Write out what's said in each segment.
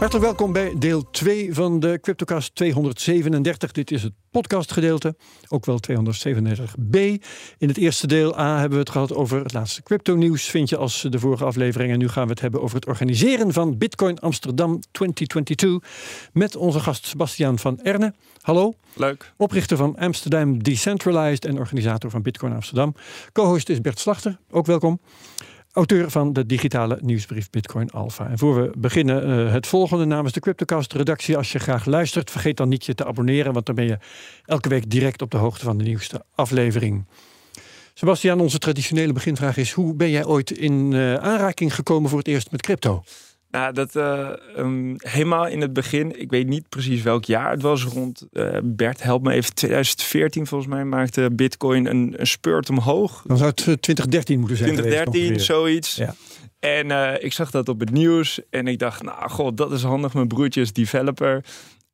Hartelijk welkom bij deel 2 van de CryptoCast 237. Dit is het podcastgedeelte, ook wel 237b. In het eerste deel A hebben we het gehad over het laatste crypto-nieuws, vind je als de vorige aflevering. En nu gaan we het hebben over het organiseren van Bitcoin Amsterdam 2022 met onze gast Sebastiaan van Erne. Hallo. Leuk. Oprichter van Amsterdam Decentralized en organisator van Bitcoin Amsterdam. Co-host is Bert Slachter, ook welkom. Auteur van de digitale nieuwsbrief Bitcoin Alpha. En voor we beginnen uh, het volgende namens de Cryptocast redactie. Als je graag luistert, vergeet dan niet je te abonneren, want dan ben je elke week direct op de hoogte van de nieuwste aflevering. Sebastian, onze traditionele beginvraag is: hoe ben jij ooit in uh, aanraking gekomen voor het eerst met crypto? Nou, dat uh, um, helemaal in het begin, ik weet niet precies welk jaar het was, rond uh, Bert, help me even, 2014 volgens mij maakte Bitcoin een, een spurt omhoog. Dan zou het 2013 moeten zijn. 2013, zoiets. Ja. En uh, ik zag dat op het nieuws en ik dacht, nou god, dat is handig. Mijn broertje is developer.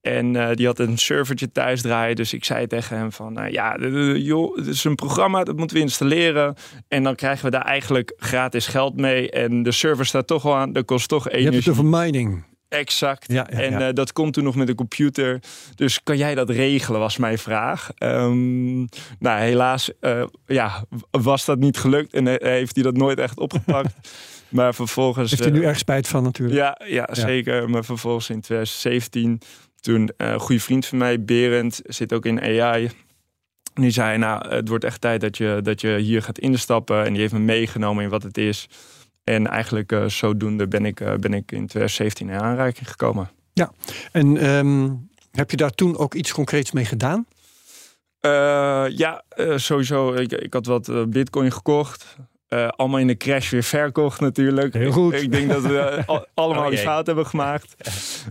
En uh, die had een servertje thuis draaien. Dus ik zei tegen hem van, uh, ja, joh, het is een programma, dat moeten we installeren. En dan krijgen we daar eigenlijk gratis geld mee. En de server staat toch al aan, dat kost toch energie. Je hebt het over mining. Exact. Ja, ja, en uh, dat komt toen nog met een computer. Dus kan jij dat regelen, was mijn vraag. Um, nou, helaas ja, was dat niet gelukt. En heeft hij dat nooit echt opgepakt. maar vervolgens... Heeft hij nu erg spijt van natuurlijk. Ja, ja, zeker. Maar vervolgens in 2017 toen uh, een goede vriend van mij, Berend, zit ook in AI. Die zei, nou, het wordt echt tijd dat je, dat je hier gaat instappen. En die heeft me meegenomen in wat het is. En eigenlijk uh, zodoende ben ik, uh, ben ik in 2017 in aanraking gekomen. Ja, en um, heb je daar toen ook iets concreets mee gedaan? ja, sowieso. Ik, ik had wat bitcoin gekocht. Uh, allemaal in de crash weer verkocht natuurlijk. Heel goed. Ik, ik denk dat we allemaal oh, die fout hebben gemaakt.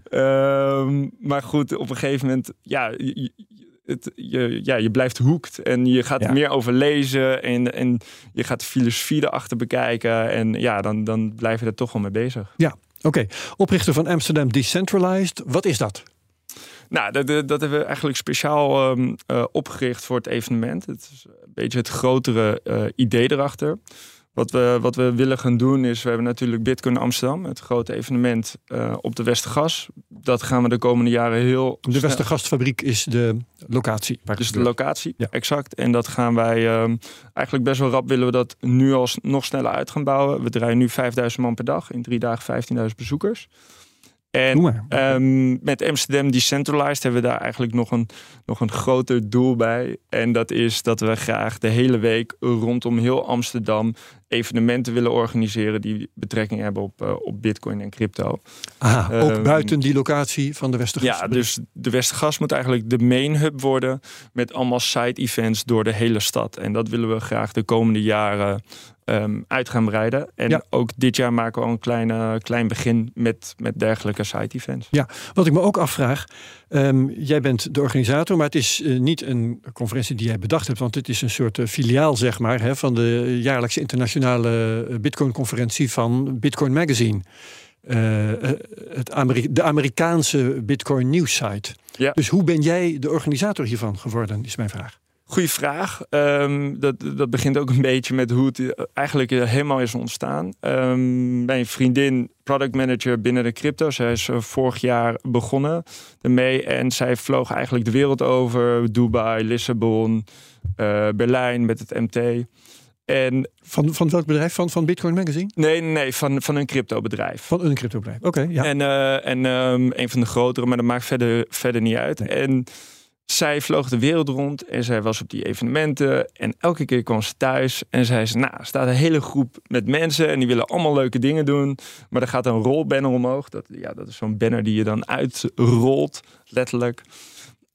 Uh, maar goed, op een gegeven moment, ja, je, het, je, ja, je blijft hoekt en je gaat ja. er meer over lezen en, en je gaat de filosofie erachter bekijken en ja, dan, dan blijf je er toch wel mee bezig. Ja, oké. Okay. Oprichter van Amsterdam Decentralized, wat is dat? Nou, dat, dat hebben we eigenlijk speciaal um, uh, opgericht voor het evenement. Het is een beetje het grotere uh, idee erachter. Wat we, wat we willen gaan doen is, we hebben natuurlijk Bitcoin Amsterdam, het grote evenement uh, op de Westergas. Dat gaan we de komende jaren heel. De Westergasfabriek is de locatie. Dus de locatie, ja. exact. En dat gaan wij um, eigenlijk best wel rap willen we dat nu als nog sneller uit gaan bouwen. We draaien nu 5000 man per dag, in drie dagen 15.000 bezoekers. En um, met Amsterdam Decentralized hebben we daar eigenlijk nog een, nog een groter doel bij. En dat is dat we graag de hele week rondom heel Amsterdam evenementen willen organiseren die betrekking hebben op, uh, op bitcoin en crypto. Aha, ook um, buiten die locatie van de Westergas. Ja, dus de Westergas moet eigenlijk de main hub worden met allemaal side events door de hele stad. En dat willen we graag de komende jaren um, uit gaan breiden. En ja. ook dit jaar maken we al een klein, klein begin met, met dergelijke side-events. Ja, wat ik me ook afvraag. Um, jij bent de organisator, maar het is uh, niet een conferentie die jij bedacht hebt, want het is een soort uh, filiaal, zeg maar, hè, van de jaarlijkse internationale uh, Bitcoin-conferentie van Bitcoin Magazine. het Ameri de Amerikaanse Bitcoin News site. Ja. Dus hoe ben jij de organisator hiervan geworden, is mijn vraag. Goeie vraag. Um, dat, dat begint ook een beetje met hoe het eigenlijk helemaal is ontstaan. Um, mijn vriendin, product manager binnen de crypto, zij is vorig jaar begonnen ermee. En zij vloog eigenlijk de wereld over. Dubai, Lissabon, uh, Berlijn met het MT. En van, van welk bedrijf? Van, van Bitcoin Magazine? Nee, nee, van, van een cryptobedrijf. Van een cryptobedrijf, oké. Okay, ja. En, uh, en um, een van de grotere, maar dat maakt verder, verder niet uit. Nee. En zij vloog de wereld rond en zij was op die evenementen. En elke keer kwam ze thuis en zei ze: Nou, er staat een hele groep met mensen en die willen allemaal leuke dingen doen. Maar er gaat een rolbanner omhoog. Dat, ja, dat is zo'n banner die je dan uitrolt, letterlijk.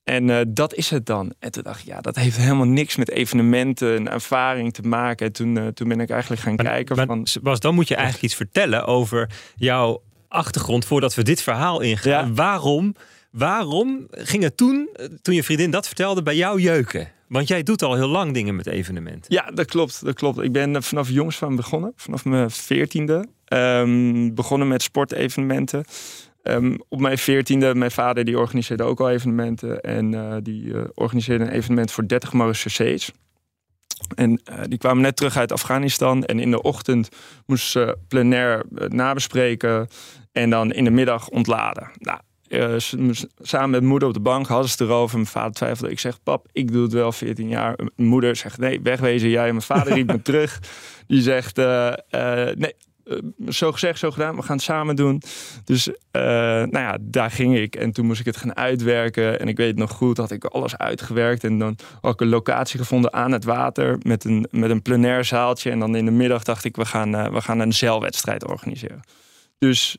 En uh, dat is het dan. En toen dacht ik, ja, dat heeft helemaal niks met evenementen en ervaring te maken. En toen, uh, toen ben ik eigenlijk gaan maar, kijken. Maar, van, Bas, dan moet je eigenlijk iets vertellen over jouw achtergrond voordat we dit verhaal ingaan. Ja. Waarom? Waarom ging het toen, toen je vriendin dat vertelde, bij jou jeuken? Want jij doet al heel lang dingen met evenementen. Ja, dat klopt. Dat klopt. Ik ben vanaf jongs van begonnen. Vanaf mijn veertiende. Ehm, begonnen met sportevenementen. Ehm, op mijn veertiende, mijn vader die organiseerde ook al evenementen. En uh, die uh, organiseerde een evenement voor 30 Mauritius's. En die kwamen net terug uit Afghanistan. En in de ochtend moesten ze plenair nabespreken. En dan in de middag ontladen. Nou, uh, samen met moeder op de bank hadden ze het erover. Mijn vader twijfelde. Ik zeg, pap, ik doe het wel 14 jaar. Mijn moeder zegt, nee, wegwezen jij. Mijn vader riep me terug. Die zegt, uh, uh, nee, zo gezegd, zo gedaan. We gaan het samen doen. Dus nou ja, daar ging ik. En toen moest ik het gaan uitwerken. En ik weet nog goed, had ik alles uitgewerkt. En dan had ik een locatie gevonden aan het water. Met een, met een plenair zaaltje. En dan in de middag dacht ik, we gaan, we gaan een zeilwedstrijd organiseren. Dus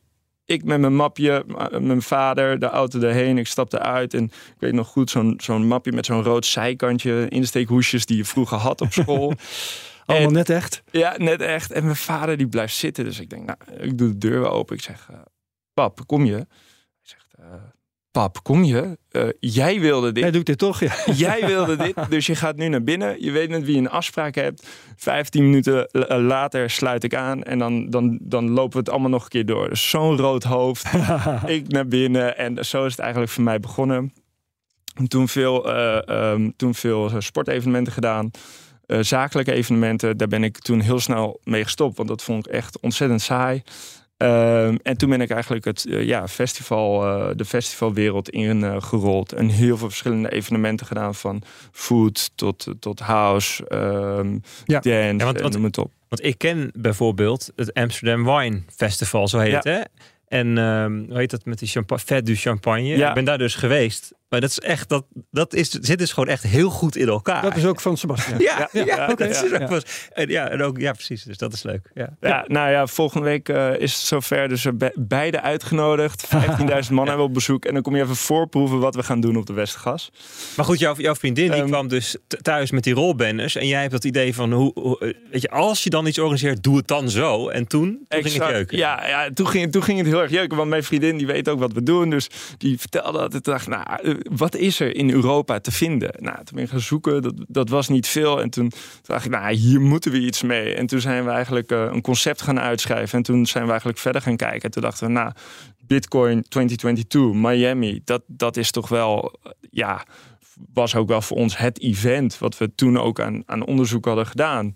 ik met mijn mapje, mijn vader, de auto erheen. Ik stapte uit en ik weet nog goed, zo'n zo'n mapje met zo'n rood zijkantje, insteekhoesjes die je vroeger had op school. Allemaal en, net echt? Ja, net echt. En mijn vader die blijft zitten. Dus ik denk, nou, ik doe de deur weer open. Ik zeg, uh, pap, kom je? Hij zegt, uh, pap, kom je? Uh, jij wilde dit. Hij doet dit toch, ja. Jij wilde dit, dus je gaat nu naar binnen. Je weet met wie je een afspraak hebt. Vijftien minuten later sluit ik aan. En dan, dan, dan lopen we het allemaal nog een keer door. Dus zo'n rood hoofd. ik naar binnen. En zo is het eigenlijk voor mij begonnen. Toen veel, uh, um, toen veel sportevenementen gedaan. Uh, zakelijke evenementen, daar ben ik toen heel snel mee gestopt. Want dat vond ik echt ontzettend saai. Um, en toen ben ik eigenlijk het, uh, ja, festival, uh, de festivalwereld in uh, gerold. En heel veel verschillende evenementen gedaan. Van food tot, tot house, um, ja. dance, ja, want, want, noem het op. Want ik ken bijvoorbeeld het Amsterdam Wine Festival, zo heet ja. het hè? En um, hoe heet dat met die champagne, Vet du Champagne? Ja. Ik ben daar dus geweest. Maar dat is echt, dat, dat is, zit dus gewoon echt heel goed in elkaar. Dat is ook van Sebastian. ja, ja, ja, okay. dat is ook ja. En, ja, en ook, ja, precies. Dus dat is leuk. Ja, ja nou ja, volgende week uh, is het zover. Dus be beide uitgenodigd. 15.000 man hebben we op bezoek. En dan kom je even voorproeven wat we gaan doen op de Westgas. Maar goed, jouw, jouw vriendin die um, kwam dus thuis met die rolbanners. En jij hebt dat idee van, hoe, hoe, weet je, als je dan iets organiseert, doe het dan zo. En toen, toen ging het jeuken. Ja, ja toen, ging, toen ging het heel erg jeuken. Want mijn vriendin die weet ook wat we doen. Dus die vertelde dat. Ik dacht, nou wat is er in Europa te vinden? Nou, toen ben gaan zoeken, dat, dat was niet veel. En toen dacht ik, nou, hier moeten we iets mee. En toen zijn we eigenlijk uh, een concept gaan uitschrijven. En toen zijn we eigenlijk verder gaan kijken. En toen dachten we, nou, Bitcoin 2022, Miami, dat, dat is toch wel, ja, was ook wel voor ons het event wat we toen ook aan, aan onderzoek hadden gedaan.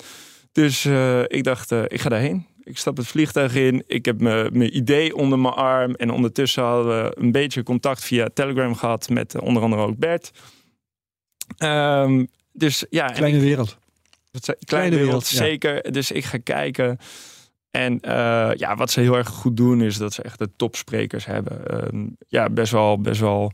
Dus uh, ik dacht, ik ga daarheen. Ik stap het vliegtuig in. Ik heb mijn idee onder mijn arm. En ondertussen hadden we een beetje contact via Telegram gehad met onder andere ook Bert. Um, dus ja. Kleine wereld. Kleine, kleine wereld, wereld zeker. Ja. Dus ik ga kijken. En uh, ja, wat ze heel erg goed doen is dat ze echt de topsprekers hebben. Um, ja, best wel, best wel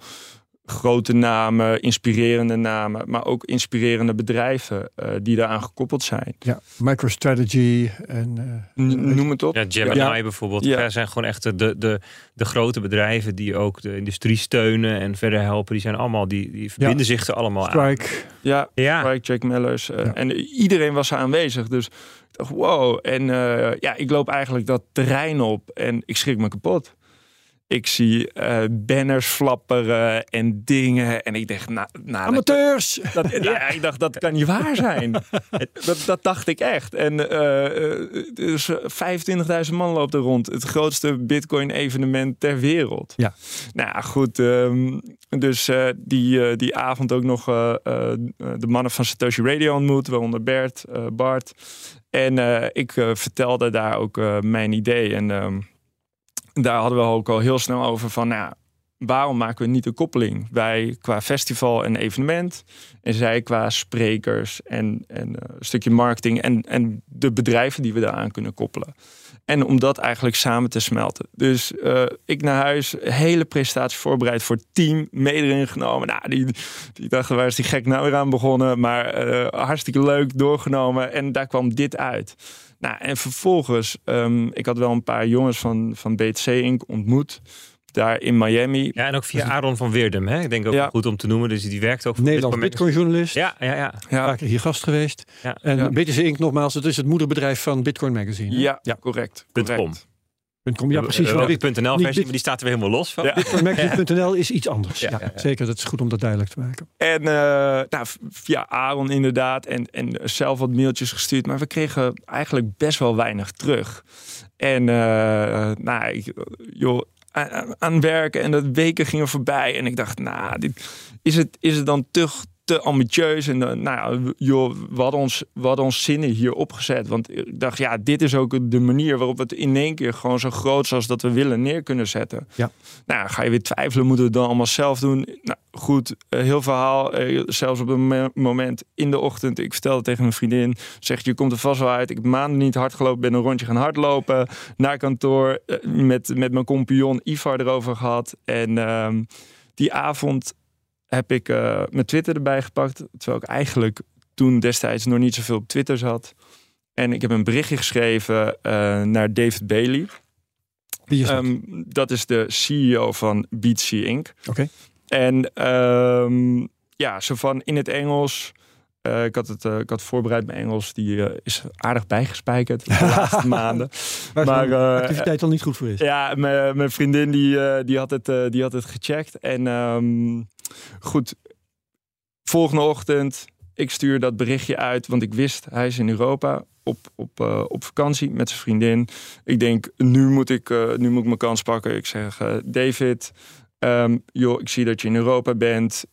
grote namen, inspirerende namen, maar ook inspirerende bedrijven uh, die daaraan gekoppeld zijn. Ja, MicroStrategy en uh, noem het op. Ja, Gemini ja. bijvoorbeeld. Ja. zijn gewoon echt de, de, de grote bedrijven die ook de industrie steunen en verder helpen. Die zijn allemaal die, die verbinden ja. zich er allemaal Strike. aan. Ja, ja. Strike, Jack Mellers uh, ja. en iedereen was aanwezig. Dus ik dacht, wow. En ja, ik loop eigenlijk dat terrein op en ik schrik me kapot. Ik zie uh, banners flapperen en dingen. En ik dacht, nou... nou Amateurs! Dat, dat, ja, ik dacht, dat kan niet waar zijn. dat, dat dacht ik echt. En uh, dus 25.000 man loopt er rond. Het grootste Bitcoin-evenement ter wereld. Ja. Nou goed, um, dus uh, die, die avond ook nog de mannen van Satoshi Radio ontmoet. Waaronder Bert, Bart. En ik vertelde daar ook mijn idee. En... Um, daar hadden we ook al heel snel over van, nou, waarom maken we niet een koppeling? Wij qua festival en evenement en zij qua sprekers en, en uh, een stukje marketing en, en de bedrijven die we daaraan kunnen koppelen. En om dat eigenlijk samen te smelten. Dus uh, ik naar huis, hele presentatie voorbereid voor het team, mede genomen. Nou, die, die dachten, waar is die gek nou weer aan begonnen? Maar uh, hartstikke leuk, doorgenomen. En daar kwam dit uit. Nou, en vervolgens, um, ik had wel een paar jongens van, van BTC Inc. ontmoet. Daar in Miami. Ja, en ook via Aaron van Weerdem. Hè? Ik denk ook ja. goed om te noemen. Dus die werkt ook voor Nederlands Bitcoin-journalist. Ja, ja, ja. ja. Vaak hier gast geweest. Ja. En ja. BTC Inc. nogmaals, het is het moederbedrijf van Bitcoin Magazine. Ja, ja, correct. correct. .com. ja, precies. Uh, Bit- .nl niet versie, maar die staat er weer helemaal los van. Ja. Is iets anders. Ja, Ja, ja, ja. Zeker, dat is goed om dat duidelijk te maken. En eh, nou, via Aaron inderdaad. En, en zelf wat mailtjes gestuurd. Maar we kregen eigenlijk best wel weinig terug. En eh, nou, ik, joh, aan, aan werken en de weken gingen voorbij. En ik dacht, nou, dit, is, het, is het dan te, te ambitieus? En eh, nou ja, joh, we hadden, ons, we hadden ons zinnen hier opgezet. Want ik dacht, ja, dit is ook de manier waarop we het in één keer gewoon zo groot zoals dat we willen neer kunnen zetten. Ja. Nou, ga je weer twijfelen, moeten we het dan allemaal zelf doen? Nou, goed, eh, heel verhaal. eh, zelfs op een me- moment in de ochtend, ik vertelde tegen mijn vriendin, zegt je komt er vast wel uit. Ik heb maanden niet hard gelopen, ben een rondje gaan hardlopen naar kantoor met, met mijn compagnon Ivar erover gehad. En ehm, die avond heb ik eh, mijn Twitter erbij gepakt, terwijl ik eigenlijk toen destijds nog niet zoveel op Twitter zat. En ik heb een berichtje geschreven eh, naar David Bailey. Wie is dat? Ehm, dat is de CEO van BTC Inc. Oké. En ehm, ja, zo van in het Engels. eh, ik, had het, ik had voorbereid mijn Engels. Die is aardig bijgespijkerd de laatste maanden. Waar maar, de activiteit al niet goed voor is. Ja, mijn mijn vriendin die, die, had het, die had het gecheckt. En ehm, goed, volgende ochtend, ik stuur dat berichtje uit. Want ik wist, hij is in Europa op, op, eh, op vakantie met zijn vriendin. Ik denk, nu moet ik, eh, nu moet ik mijn kans pakken. Ik zeg, eh, David, ehm, joh, ik zie dat je in Europa bent.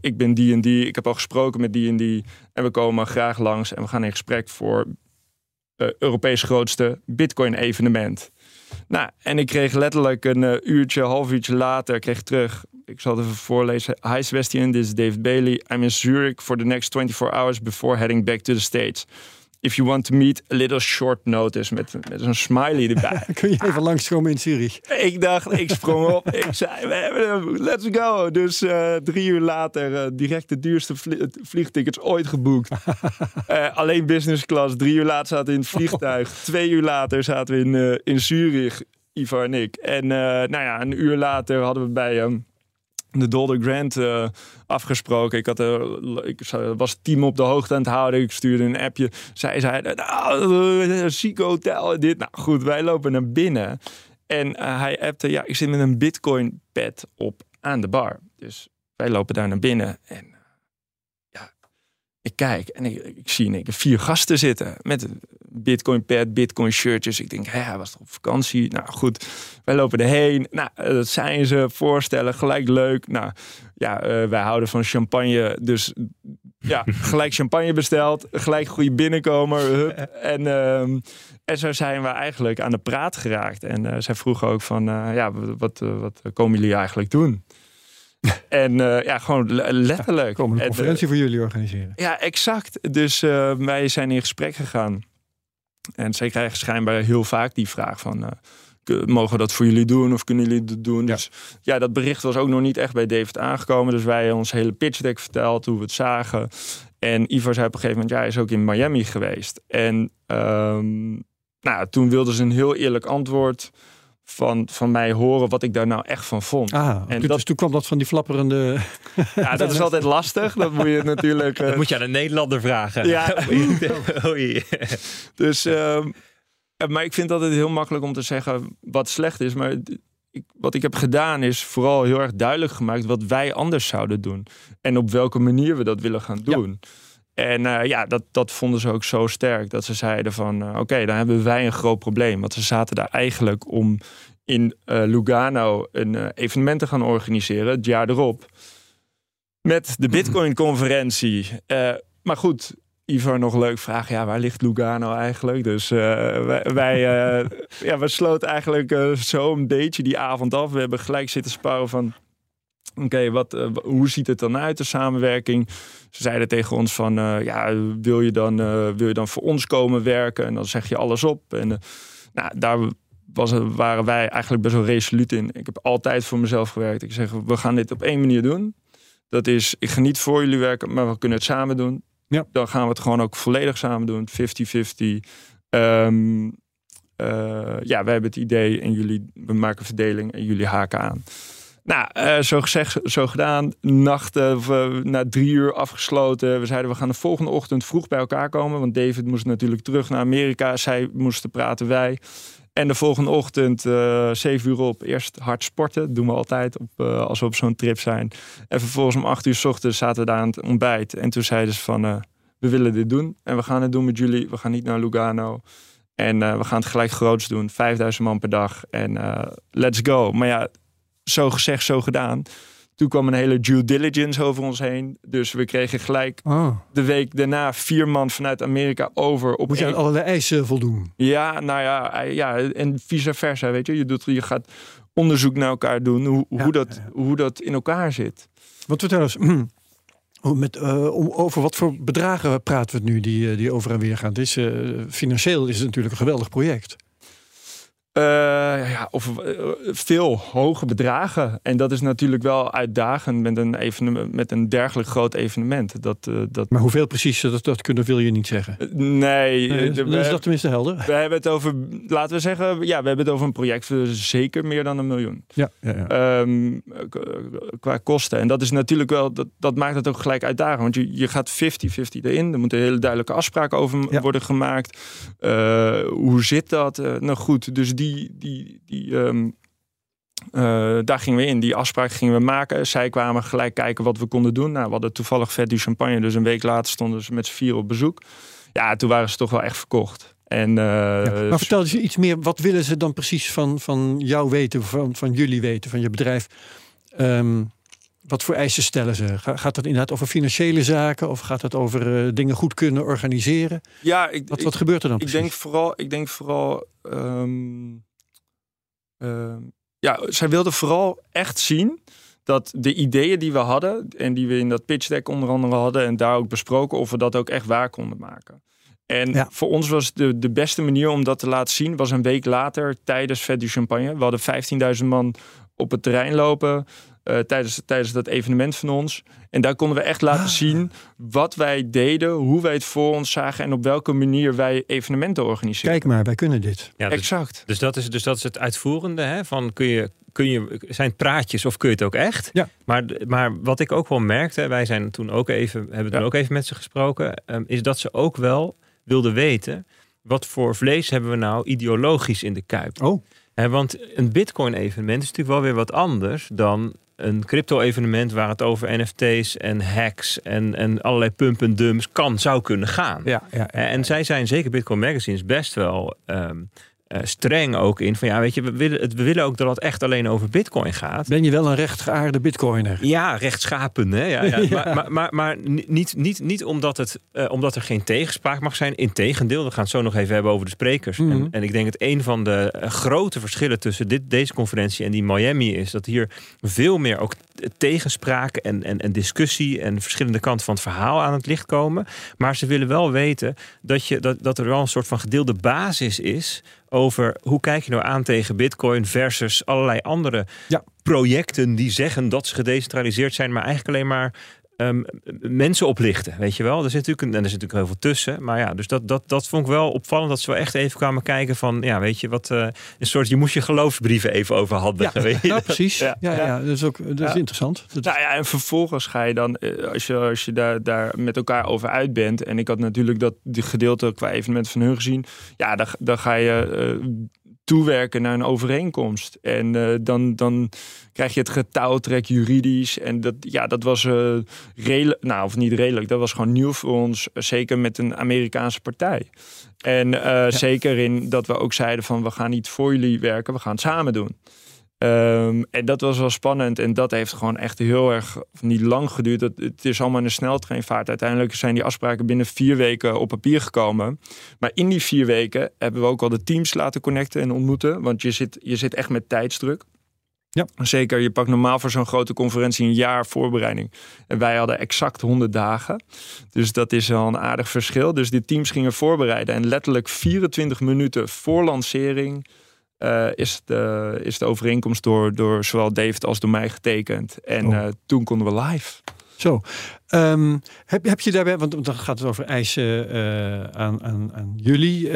Ik ben die en die. Ik heb al gesproken met die en die. En we komen graag langs en we gaan in gesprek voor Europees grootste Bitcoin-evenement. Nou, en ik kreeg letterlijk een uurtje, half uurtje later, kreeg terug. Ik zal het even voorlezen. Hi Sebastian, this is David Bailey. I'm in Zurich for the next 24 hours before heading back to the States. If you want to meet, a little short notice. Met, met zo'n smiley erbij. Kun je even langskomen in Zurich? ik dacht, ik sprong op. Ik zei, we hebben hem, let's go. Dus eh, drie uur later eh, direct de duurste vlie- vliegtickets ooit geboekt. Eh, alleen business class. Drie uur later zaten we in het vliegtuig. Twee uur later zaten we in, in Zurich, Ivar en ik. En nou ja, een uur later hadden we bij hem de Dolder Grant eh, afgesproken. Ik, had, er ik was team op de hoogte aan het houden. Ik stuurde een appje. Zij zei, nou, eh, ziek hotel dit. Nou goed, wij lopen naar binnen. En hij appte, ja, ik zit met een bitcoin pad op aan de bar. Dus wij lopen daar naar binnen. En ik kijk en ik, ik zie in één keer vier gasten zitten. Met een bitcoin pad, bitcoin shirtjes. Ik denk, hé, hij was toch op vakantie? Nou goed, wij lopen erheen. Nou, dat zijn ze, voorstellen, gelijk leuk. Nou, ja, eh, wij houden van champagne. Dus ja, gelijk champagne besteld. Gelijk goede binnenkomer. hup. En, ehm, en zo zijn we eigenlijk aan de praat geraakt. En eh, zij vroegen ook van, eh, ja, wat, wat komen jullie eigenlijk doen? en eh, ja, gewoon le- letterlijk. Komen een En, eh, conferentie voor jullie organiseren. ja, exact. Dus eh, wij zijn in gesprek gegaan. En zij krijgen schijnbaar heel vaak die vraag van... mogen we dat voor jullie doen of kunnen jullie dat doen? Ja. Dus ja, dat bericht was ook nog niet echt bij David aangekomen. Dus wij hebben ons hele pitch deck verteld, hoe we het zagen. En Ivar zei op een gegeven moment, ja, hij is ook in Miami geweest. En ehm, nou, toen wilden ze een heel eerlijk antwoord van, van mij horen wat ik daar nou echt van vond. Ah, en dus dat- toen kwam dat van die flapperende... Ja, dat is altijd lastig. Dat moet je natuurlijk... eh, Dat moet je aan een Nederlander vragen. Ja. Oei. Dus, ehm, eh, maar ik vind dat het heel makkelijk om te zeggen wat slecht is. Maar ik, wat ik heb gedaan is vooral heel erg duidelijk gemaakt wat wij anders zouden doen. En op welke manier we dat willen gaan Ja. En eh, ja, dat, dat vonden ze ook zo sterk. Dat ze zeiden van, eh, oké, dan hebben wij een groot probleem. Want ze zaten daar eigenlijk om in eh, Lugano een evenement te gaan organiseren. Het jaar erop. Met de Bitcoin-conferentie. Eh, maar goed, Ivar nog leuk vraag. Ja, waar ligt Lugano eigenlijk? Dus wij, wij, ja, we sloten eigenlijk eh, zo een beetje die avond af. We hebben gelijk zitten sparren van... Oké, wat, eh, hoe ziet het dan uit, de samenwerking? Ze zeiden tegen ons van... eh, ja, wil je, dan, eh, wil je dan voor ons komen werken? En dan zeg je alles op. En nou, daar was, waren wij eigenlijk best wel resoluut in. Ik heb altijd voor mezelf gewerkt. Ik zeg, we gaan dit op één manier doen. Dat is, ik ga niet voor jullie werken, maar we kunnen het samen doen. Ja. Dan gaan we het gewoon ook volledig samen doen. 50-50. Ehm, eh, ja, wij hebben het idee en jullie, we maken verdeling en jullie haken aan. Nou, eh, zo gezegd, zo gedaan. Nacht, eh, eh, na drie uur afgesloten. We zeiden, we gaan de volgende ochtend vroeg bij elkaar komen. Want David moest natuurlijk terug naar Amerika. Zij moesten praten, wij. En de volgende ochtend, uh, 7 uur op, eerst hard sporten. Dat doen we altijd op, als we op zo'n trip zijn. En vervolgens om 8 uur s ochtends zaten we daar aan het ontbijt. En toen zeiden ze van, we willen dit doen. En we gaan het doen met jullie. We gaan niet naar Lugano. En we gaan het gelijk groots doen. 5000 man per dag. En let's go. Maar ja, zo gezegd, zo gedaan. Toen kwam een hele due diligence over ons heen. Dus we kregen gelijk oh. de week daarna vier man vanuit Amerika over. Op Moet je aan allerlei eisen voldoen? Ja, nou ja, ja, en vice versa, weet je. Je, doet, je gaat onderzoek naar elkaar doen, hoe, hoe, dat, hoe dat in elkaar zit. Wat vertel eens, met, uh, over wat voor bedragen praten we het nu die, eh, die over en weer gaan? Het is, uh, financieel is het natuurlijk een geweldig project. Uh, ja, of uh, veel hoge bedragen. En dat is natuurlijk wel uitdagend met een, evenement, met een dergelijk groot evenement. Dat, uh, dat... Maar hoeveel precies, dat, dat kunnen, wil je niet zeggen? nee. nee de, is dat tenminste helder? We hebben het over, laten we zeggen, ja, we hebben het over een project voor zeker meer dan een miljoen. Ja, ja, ja. Um, qua kosten. En dat is natuurlijk wel, dat, dat maakt het ook gelijk uitdagend. Want je, je gaat 50-50 erin. Er moeten hele duidelijke afspraken over ja. worden gemaakt. hoe zit dat? nou goed, dus die, die, die, um, uh, daar gingen we in. Die afspraak gingen we maken. Zij kwamen gelijk kijken wat we konden doen. Nou, we hadden toevallig vet du champagne. Dus een week later stonden ze met z'n vier op bezoek. Ja, toen waren ze toch wel echt verkocht. En, uh, ja, maar vertel eens iets meer. Wat willen ze dan precies van, van jou weten, van, van jullie weten, van je bedrijf? Um, wat voor eisen stellen ze? Gaat het inderdaad over financiële zaken of gaat het over uh, dingen goed kunnen organiseren? Ja, ik, wat, wat gebeurt er dan? Ik precies? denk vooral, ik denk vooral um, uh, ja, zij wilden vooral echt zien dat de ideeën die we hadden en die we in dat pitch deck onder andere hadden en daar ook besproken, of we dat ook echt waar konden maken. En ja. voor ons was de, de beste manier om dat te laten zien, was een week later tijdens Vet du Champagne. We hadden 15.000 man op het terrein lopen. Uh, tijdens, tijdens dat evenement van ons. En daar konden we echt laten ah. zien wat wij deden, hoe wij het voor ons zagen en op welke manier wij evenementen organiseren. Kijk maar, wij kunnen dit. Ja, dus, exact. Dus dat, is, dus dat is het uitvoerende hè? van kun je, kun je, zijn het praatjes of kun je het ook echt? Ja. Maar, maar wat ik ook wel merkte, wij zijn toen ook even, hebben toen ja. ook even met ze gesproken, um, is dat ze ook wel wilden weten wat voor vlees hebben we nou ideologisch in de kuip. Oh. He, want een Bitcoin-evenement is natuurlijk wel weer wat anders dan een crypto-evenement waar het over NFT's en hacks en, en allerlei pump en dumps kan, zou kunnen gaan. Ja, ja, ja, en zij zijn zeker Bitcoin Magazines best wel um, uh, streng ook in van ja, weet je, we willen, we willen ook dat het echt alleen over Bitcoin gaat. Ben je wel een rechtgeaarde Bitcoiner? Ja, rechtschapen. Hè? Ja, ja. ja. Maar, maar, maar, maar, niet, niet, niet omdat, het, uh, omdat er geen tegenspraak mag zijn. Integendeel, we gaan het zo nog even hebben over de sprekers. Mm -hmm. en, en, ik denk dat een van de uh, grote verschillen tussen dit, deze conferentie en die Miami is dat hier veel meer ook tegenspraak en, en, en discussie en verschillende kanten van het verhaal aan het licht komen. Maar ze willen wel weten dat, je, dat, dat er wel een soort van gedeelde basis is over hoe kijk je nou aan tegen Bitcoin versus allerlei andere ja. projecten die zeggen dat ze gedecentraliseerd zijn, maar eigenlijk alleen maar um, mensen oplichten. Weet je wel, er zit natuurlijk, en er zit natuurlijk heel veel tussen. Maar ja, dus dat, dat, dat vond ik wel opvallend dat ze wel echt even kwamen kijken van, ja, weet je wat, uh, een soort, je moest je geloofsbrieven even overhandigen. Ja, weet je? nou, precies. Ja, ja, ja, dat is ook dat is interessant. Dat nou ja, en vervolgens ga je dan, als je, als je daar, daar met elkaar over uit bent, en ik had natuurlijk dat die gedeelte qua evenement van hun gezien, ja, dan, dan ga je uh, toewerken naar een overeenkomst. En uh, dan, dan krijg je het getouwtrek juridisch. En dat, ja, dat was uh, redelijk, nou of niet redelijk, dat was gewoon nieuw voor ons. Zeker met een Amerikaanse partij. En uh, ja. zeker in dat we ook zeiden van we gaan niet voor jullie werken, we gaan het samen doen. Um, en dat was wel spannend. En dat heeft gewoon echt heel erg niet lang geduurd. Dat, het is allemaal een sneltreinvaart. Uiteindelijk zijn die afspraken binnen vier weken op papier gekomen. Maar in die vier weken hebben we ook al de teams laten connecten en ontmoeten. Want je zit, je zit echt met tijdsdruk. Ja. Zeker, je pakt normaal voor zo'n grote conferentie een jaar voorbereiding. En wij hadden exact 100 dagen. Dus dat is al een aardig verschil. Dus die teams gingen voorbereiden. En letterlijk 24 minuten voor lancering uh, is, de, is de overeenkomst door, door zowel David als door mij getekend. En oh. uh, toen konden we live. Zo. Um, heb, heb je daarbij, want dan gaat het over eisen uh, aan, aan, aan jullie.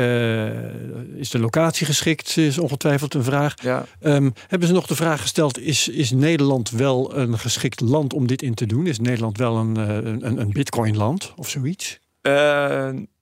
is de locatie geschikt? Is ongetwijfeld een vraag. Ja. Um, hebben ze nog de vraag gesteld: is, is Nederland wel een geschikt land om dit in te doen? Is Nederland wel een, een, een Bitcoin-land of zoiets?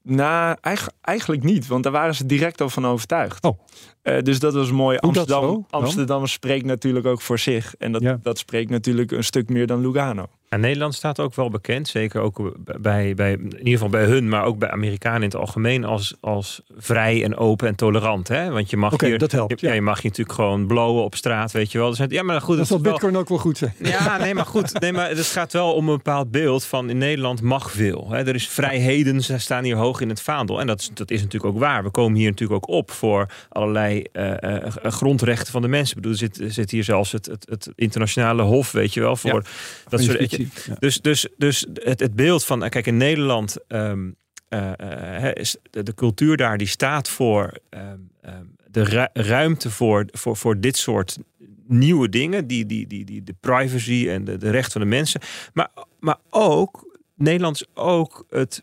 Nou, eigenlijk, eigenlijk niet, want daar waren ze direct al van overtuigd. Oh. Uh, dus dat was mooi. Hoe dat Amsterdam, zo? Amsterdam spreekt natuurlijk ook voor zich. En dat, Ja. dat spreekt natuurlijk een stuk meer dan Lugano. En Nederland staat ook wel bekend, zeker ook bij, bij, in ieder geval bij hun, maar ook bij Amerikanen in het algemeen, als, als vrij en open en tolerant. Hè? Want je mag hier, dat helpt, Je, ja. je mag je natuurlijk gewoon blowen op straat, weet je wel. Zijn, ja, maar goed, Dat zal is wel- Bitcoin ook wel goed zijn. Ja, nee, maar goed. Nee, maar het gaat wel om een bepaald beeld van in Nederland mag veel. Hè. Er is vrijheden, ze staan hier hoog in het vaandel. En dat is, dat is natuurlijk ook waar. We komen hier natuurlijk ook op voor allerlei eh, eh, grondrechten van de mensen. Ik bedoel, er zit, zit hier zelfs het, het, het internationale hof, weet je wel, voor dat soort. Ja. Dus, dus, dus het, het beeld van, kijk, in Nederland ehm, eh, eh, is de, de cultuur daar die staat voor ehm, ehm, de ru- ruimte voor, voor, voor dit soort nieuwe dingen, die, die, die, die, de privacy en de, de rechten van de mensen. Maar, maar ook, Nederland is ook het,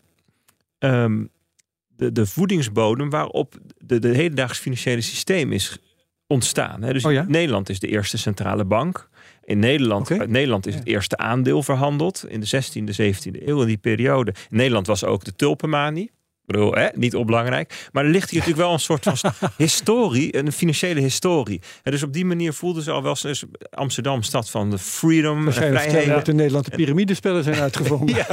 de, de voedingsbodem waarop de, de hedendaags financiële systeem is ontstaan. Hè? Dus Oh ja? Nederland is de eerste centrale bank. In Nederland, uit Nederland is het eerste aandeel verhandeld in de 16e, 17e eeuw, in die periode. In Nederland was ook de tulpenmanie. Ik bedoel, hè, niet onbelangrijk. Maar er ligt hier natuurlijk wel een soort van historie, een financiële historie. En dus op die manier voelden ze al wel eens Amsterdam, stad van de freedom, Waarschijnlijk dat in Nederland de piramidespellen zijn uitgevonden.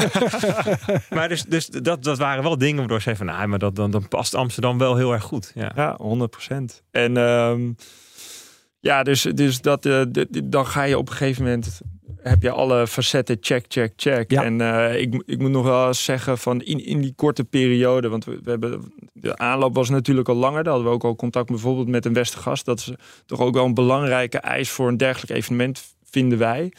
Maar dus, dus dat, dat waren wel dingen waardoor ze van, nou, maar dat, dan, dan past Amsterdam wel heel erg goed. Ja. Ja, 100%. En ehm, ja, dus, dus dat, eh, dan ga je op een gegeven moment heb je alle facetten check, check, check. Ja. En eh, ik, ik moet nog wel eens zeggen van in, in die korte periode, want we, we hebben de aanloop was natuurlijk al langer. Daar hadden we ook al contact bijvoorbeeld met een Westergast. Dat is toch ook wel een belangrijke eis voor een dergelijk evenement, vinden wij.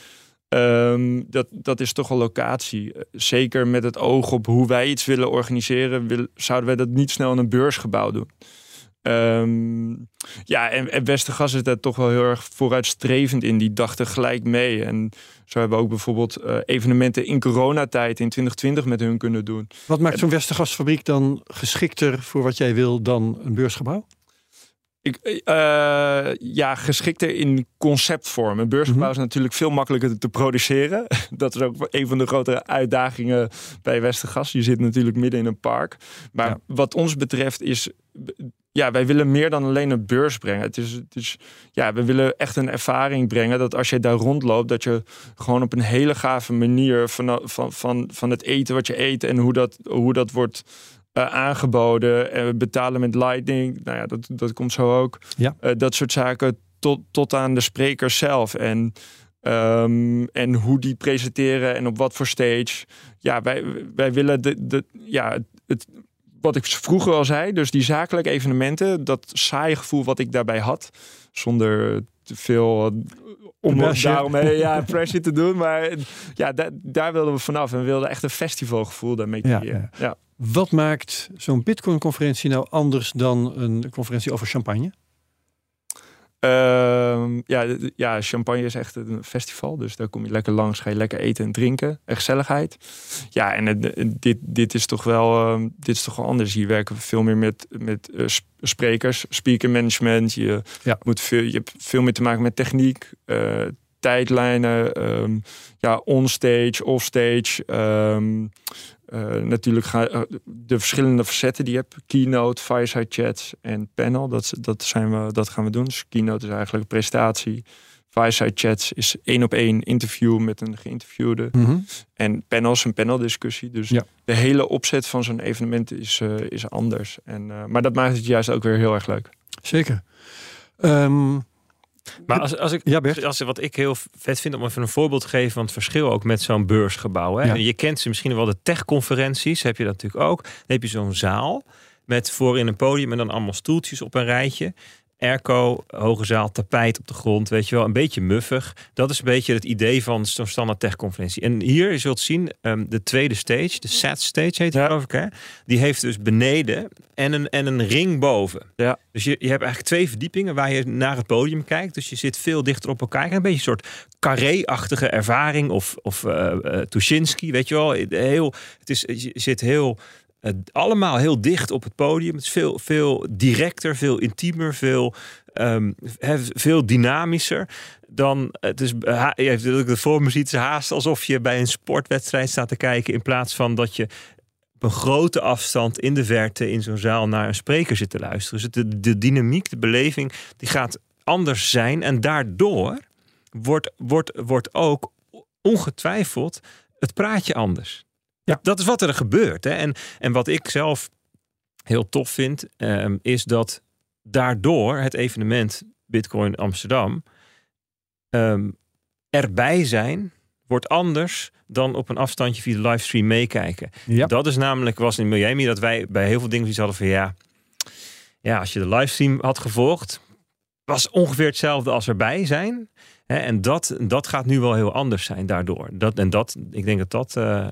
Ehm, dat, dat is toch een locatie. Zeker met het oog op hoe wij iets willen organiseren, wil, zouden wij dat niet snel in een beursgebouw doen. Ehm, ja, en, en Westergas is daar toch wel heel erg vooruitstrevend in. Die dachten gelijk mee. En zo hebben we ook bijvoorbeeld eh, evenementen in coronatijd in 2020 met hun kunnen doen. Wat maakt zo'n Westergasfabriek dan geschikter voor wat jij wil dan een beursgebouw? Ik, eh, ja, geschikter in conceptvorm. Een beursgebouw Mhm. is natuurlijk veel makkelijker te produceren. Dat is ook een van de grotere uitdagingen bij Westergas. Je zit natuurlijk midden in een park. Maar Ja. wat ons betreft is... Ja, wij willen meer dan alleen een beurs brengen. Het is, het is, ja, we willen echt een ervaring brengen dat als je daar rondloopt, dat je gewoon op een hele gave manier van, van, van, van het eten wat je eet en hoe dat, hoe dat wordt eh, aangeboden. En we betalen met Lightning. Nou ja, dat, dat komt zo ook. Ja. Eh, dat soort zaken tot, tot aan de sprekers zelf. En, ehm, en hoe die presenteren en op wat voor stage. Ja, wij, wij willen de, de, ja, het, wat ik vroeger al zei, dus die zakelijke evenementen, dat saaie gevoel wat ik daarbij had, zonder te veel eh, om Pressure. daarom eh, ja, pressure te doen. Maar ja, da- daar wilden we vanaf. En we wilden echt een festivalgevoel daarmee Ja, creëren. Ja, Wat maakt zo'n Bitcoin-conferentie nou anders dan een conferentie over champagne? Ehm, ja, ja, champagne is echt een festival. Dus daar kom je lekker langs, ga je lekker eten en drinken. En gezelligheid. Ja, en het- dit, dit is toch wel ehm, dit is toch wel anders. Hier werken we veel meer met, met eh, sp- sprekers, speaker management. Je, Ja. moet veel, je hebt veel meer te maken met techniek, eh, tijdlijnen, ehm, ja, onstage, offstage. ehm eh, natuurlijk gaan eh, de verschillende facetten die je hebt. Keynote, fireside chats en panel. Dat, dat, zijn we, dat gaan we doen. Dus keynote is eigenlijk een presentatie. Fireside chats is één op één interview met een geïnterviewde. En panel is een paneldiscussie. Dus Ja. de hele opzet van zo'n evenement is, eh, is anders. En, maar dat maakt het juist ook weer heel erg leuk. Zeker. Ehm, Maar als, als ik, ja, Bert. als, wat ik heel vet vind om even een voorbeeld te geven van het verschil ook met zo'n beursgebouw. Hè? Ja. Je kent ze misschien wel de techconferenties, heb je dat natuurlijk ook. Dan heb je zo'n zaal met voorin een podium en dan allemaal stoeltjes op een rijtje. Airco, hoge zaal, tapijt op de grond, weet je wel, een beetje muffig. Dat is een beetje het idee van zo'n standaard techconferentie. En hier, je zult zien, ehm, de tweede stage, de SAT stage heet het Ja. geloof ik, hè? Die heeft dus beneden en een, en een ring boven. Ja. Dus je, je hebt eigenlijk twee verdiepingen waar je naar het podium kijkt. Dus je zit veel dichter op elkaar. Een beetje een soort carré-achtige ervaring. Of, of Tuschinski, weet je wel. Heel, het is, je zit heel, eh, allemaal heel dicht op het podium. Het is veel, veel directer, veel intiemer, veel, ehm, veel dynamischer. Dan, het is, hebt de vorm ziet, haast alsof je bij een sportwedstrijd staat te kijken. In plaats van dat je op een grote afstand in de verte in zo'n zaal naar een spreker zit te luisteren. Dus de, de dynamiek, de beleving, die gaat anders zijn. En daardoor wordt, wordt, wordt ook ongetwijfeld het praatje anders. Ja. Dat is wat er gebeurt. Hè? En, en wat ik zelf heel tof vind, ehm, is dat daardoor het evenement Bitcoin Amsterdam um, erbij zijn wordt anders dan op een afstandje via de livestream meekijken. Ja. Dat is namelijk, was in Miami, dat wij bij heel veel dingen iets hadden van ja, ja, als je de livestream had gevolgd, was ongeveer hetzelfde als erbij zijn. en dat, dat gaat nu wel heel anders zijn daardoor. Dat, en dat, ik denk dat dat, uh,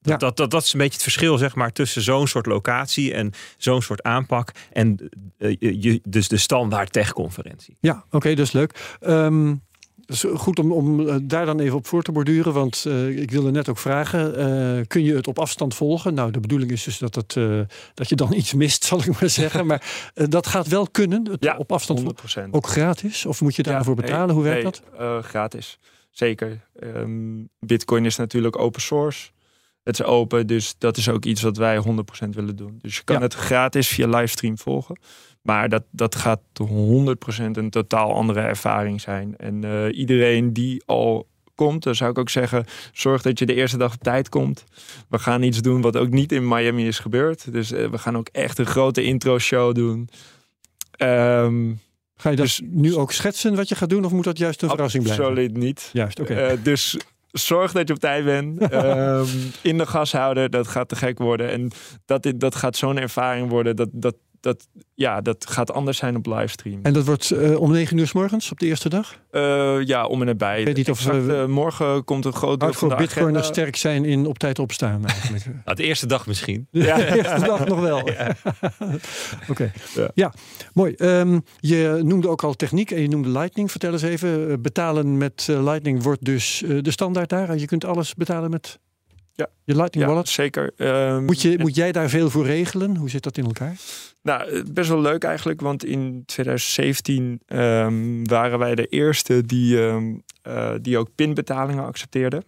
ja. dat, dat, dat is een beetje het verschil zeg maar, tussen zo'n soort locatie en zo'n soort aanpak en uh, je, dus de standaard tech-conferentie. Ja, oké, okay, is leuk. Um, is goed om, om eh, daar dan even op voor te borduren. Want uh, ik wilde net ook vragen: uh, kun je het op afstand volgen? Nou, de bedoeling is dus dat, het, uh, dat je dan iets mist, zal ik maar zeggen. maar dat gaat wel kunnen. Het ja, op afstand 100%. Ook gratis? Of moet je daarvoor ja, betalen? Hoe werkt nee, dat? gratis. Zeker. Um, Bitcoin is natuurlijk open source. Het is open, dus dat is ook iets wat wij 100% willen doen. Dus je kan ja. het gratis via livestream volgen. Maar dat, dat gaat 100% een totaal andere ervaring zijn. En uh, iedereen die al komt, dan zou ik ook zeggen: zorg dat je de eerste dag op tijd komt. We gaan iets doen wat ook niet in Miami is gebeurd. Dus uh, we gaan ook echt een grote intro-show doen. Um, Ga je dat dus, nu ook schetsen wat je gaat doen, of moet dat juist een verrassing blijven? Absoluut niet. Juist, oké. Okay. Uh, dus zorg dat je op tijd bent. um, in de gashouder, dat gaat te gek worden. En dat, dat gaat zo'n ervaring worden. Dat, dat, dat, ja, dat gaat anders zijn op livestream. En dat wordt uh, om 9 uur s morgens op de eerste dag? Uh, ja, om en nabij. Ik weet niet of exact, uh, morgen komt een groot deel van de Bitcoiners sterk zijn in op tijd opstaan eigenlijk. nou, de eerste dag misschien. Ja, de eerste dag nog wel. Ja. Oké, okay. ja. ja. mooi. Um, je noemde ook al techniek en je noemde Lightning. Vertel eens even, betalen met Lightning wordt dus de standaard daar. Je kunt alles betalen met ja. Je Lightning ja, Wallet? zeker. Um, moet, je, moet jij daar veel voor regelen? Hoe zit dat in elkaar? Nou, best wel leuk eigenlijk, want in 2017 um, waren wij de eerste die, um, uh, die ook pinbetalingen accepteerden.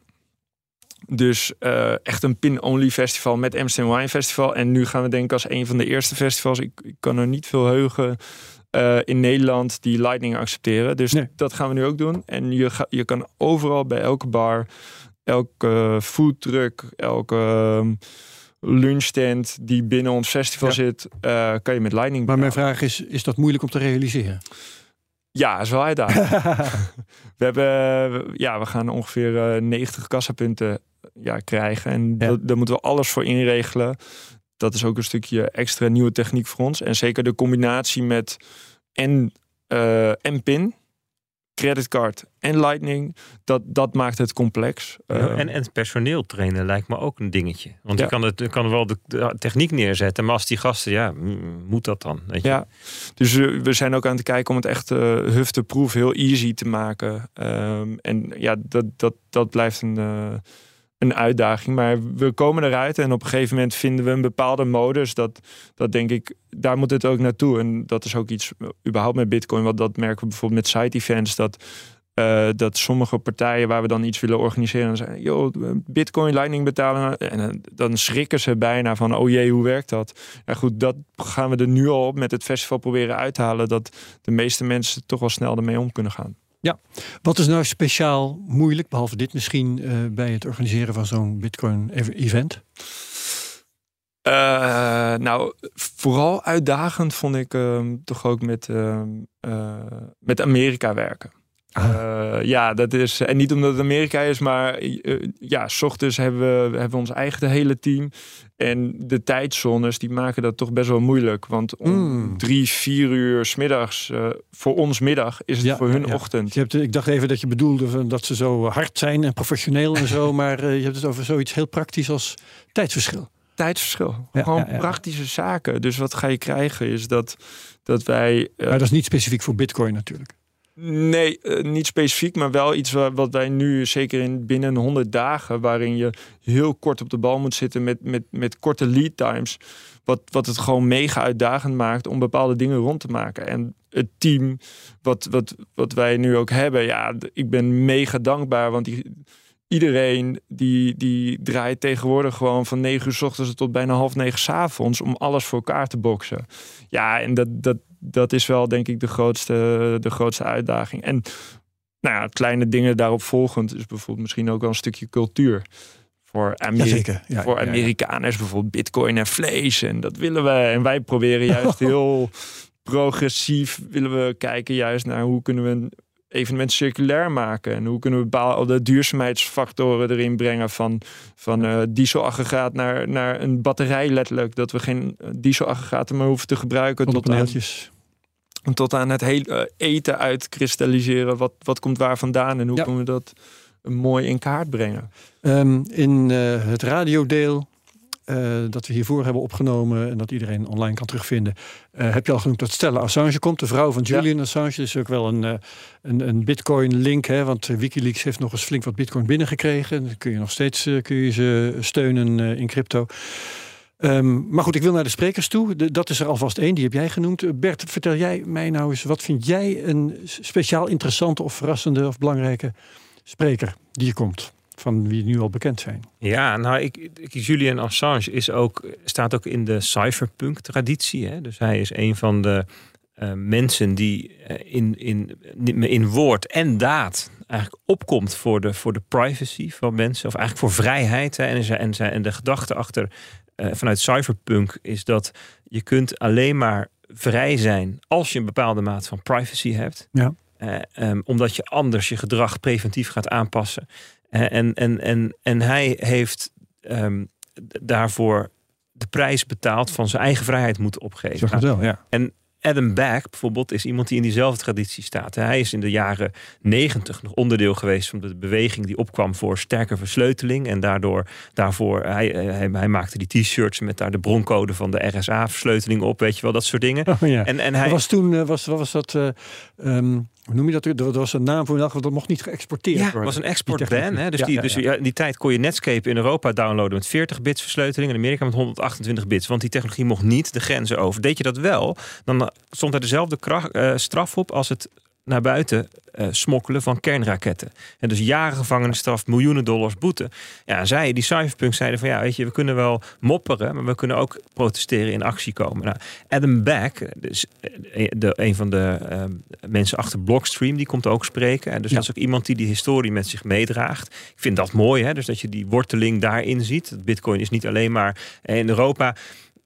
Dus uh, echt een pin-only festival met Amsterdam Wine Festival. En nu gaan we denken als een van de eerste festivals. Ik, ik kan er niet veel heugen uh, in Nederland die Lightning accepteren. Dus nee. dat gaan we nu ook doen. En je, ga, je kan overal bij elke bar elke foodtruck, elke lunchstand die binnen ons festival ja. zit, uh, kan je met Lightning Maar mijn vraag is, is dat moeilijk om te realiseren? Ja, is wel uitdaging. we hebben, ja, we gaan ongeveer uh, 90 kassapunten ja, krijgen. En ja. daar moeten we alles voor inregelen. Dat is ook een stukje extra nieuwe techniek voor ons. En zeker de combinatie met en, uh, en PIN creditcard en Lightning, dat, dat maakt het complex. Ja, uh, en, en personeel trainen lijkt me ook een dingetje. Want ja. je kan, het, je kan wel de, de, techniek neerzetten, maar als die gasten, ja, moet dat dan? Weet je? Ja, dus uh, we zijn ook aan het kijken om het echt uh, hufteproef heel easy te maken. Um, en ja, dat, dat, dat blijft een een uitdaging. Maar we komen eruit en op een gegeven moment vinden we een bepaalde modus. Dat, dat denk ik, daar moet het ook naartoe. En dat is ook iets überhaupt met Bitcoin. Want dat merken we bijvoorbeeld met side events. Dat, uh, dat sommige partijen waar we dan iets willen organiseren. zeggen, joh, Bitcoin Lightning betalen. En dan schrikken ze bijna van, oh jee, hoe werkt dat? Ja goed, dat gaan we er nu al op met het festival proberen uit te halen. Dat de meeste mensen toch wel snel ermee om kunnen gaan. Ja, wat is nou speciaal moeilijk, behalve dit misschien, uh, bij het organiseren van zo'n Bitcoin-event? Uh, nou, vooral uitdagend vond ik uh, toch ook met, uh, met Amerika werken. Uh, ja, dat is. En niet omdat het Amerika is, maar uh, ja, s ochtends hebben we, hebben we ons eigen hele team. En de tijdzones die maken dat toch best wel moeilijk. Want om mm. drie, vier uur s middags, uh, voor ons middag, is het ja, voor hun ja. ochtend. Je hebt, ik dacht even dat je bedoelde dat ze zo hard zijn en professioneel en zo. maar je hebt het over zoiets heel praktisch als tijdsverschil. Tijdsverschil. Ja, Gewoon praktische zaken. Dus wat ga je krijgen is dat, dat wij. maar dat is niet specifiek voor Bitcoin natuurlijk. Nee, uh, niet specifiek, maar wel iets wat, wij nu zeker in binnen 100 dagen, waarin je heel kort op de bal moet zitten met, met, met korte lead times, wat, wat het gewoon mega uitdagend maakt om bepaalde dingen rond te maken. En het team wat, wat, wat wij nu ook hebben, ja, ik ben mega dankbaar, want iedereen die, die draait tegenwoordig gewoon van 9 uur s ochtends tot bijna half negen s avonds om alles voor elkaar te boksen. Ja, en dat, dat, dat is wel denk ik de grootste, de grootste uitdaging. En nou ja, kleine dingen daarop volgend is bijvoorbeeld misschien ook wel een stukje cultuur. Voor, Amerika, ja, voor Amerikaners bijvoorbeeld bitcoin en vlees. En dat willen we. En wij proberen juist heel progressief willen we kijken juist naar hoe kunnen we evenement circulair maken. En hoe kunnen we bepaalde duurzaamheidsfactoren erin brengen van, van uh, dieselaggregaat naar, naar een batterij letterlijk. Dat we geen dieselaggregaten meer hoeven te gebruiken. Tot aan, tot aan het hele eten uitkristalliseren. Wat, wat komt waar vandaan en hoe kunnen we dat mooi in kaart brengen. Um, in uh, het radiodeel uh, dat we hiervoor hebben opgenomen en dat iedereen online kan terugvinden. Uh, heb je al genoemd dat Stella Assange komt, de vrouw van Julian ja. Assange. Is ook wel een, een, een Bitcoin-link, want Wikileaks heeft nog eens flink wat Bitcoin binnengekregen. Dan kun je nog steeds kun je ze steunen in crypto. Um, maar goed, ik wil naar de sprekers toe. De, dat is er alvast één, die heb jij genoemd. Bert, vertel jij mij nou eens, wat vind jij een speciaal interessante of verrassende of belangrijke spreker die je komt? Van wie nu al bekend zijn. Ja, nou, ik, ik, Julian Assange is ook, staat ook in de cypherpunk-traditie. Dus hij is een van de uh, mensen die uh, in, in, in woord en daad eigenlijk opkomt voor de, voor de privacy van mensen. Of eigenlijk voor vrijheid. Hè, en, en, en de gedachte achter uh, vanuit cypherpunk is dat je kunt alleen maar vrij zijn als je een bepaalde mate van privacy hebt. Ja. Uh, um, omdat je anders je gedrag preventief gaat aanpassen. Uh, en, en, en, en hij heeft um, daarvoor de prijs betaald van zijn eigen vrijheid moeten opgeven. Zo wel, ja. En Adam Back bijvoorbeeld is iemand die in diezelfde traditie staat. Hij is in de jaren negentig nog onderdeel geweest van de beweging die opkwam voor sterke versleuteling. En daardoor, daarvoor, hij, hij, hij maakte die t-shirts met daar de broncode van de RSA-versleuteling op, weet je wel, dat soort dingen. Oh, ja. En, en hij was toen, was, wat was dat? Uh, um hoe noem je dat? Er was een naam voor in dat mocht niet geëxporteerd ja, worden. was een exportban. Hè? Dus, ja, die, ja, dus in die tijd kon je Netscape in Europa downloaden met 40 bits versleuteling. In Amerika met 128 bits. Want die technologie mocht niet de grenzen over. Deed je dat wel, dan stond er dezelfde kracht, uh, straf op als het naar buiten uh, smokkelen van kernraketten. En dus jaren gevangenisstraf, miljoenen dollars boete. Ja, zij, die cyberpunks zeiden van ja, weet je, we kunnen wel mopperen, maar we kunnen ook protesteren in actie komen. Nou, Adam Back, dus eh, de, een van de uh, mensen achter Blockstream, die komt ook spreken. En dus ja. dat is ook iemand die die historie met zich meedraagt. Ik vind dat mooi, hè? dus dat je die worteling daarin ziet. Bitcoin is niet alleen maar in Europa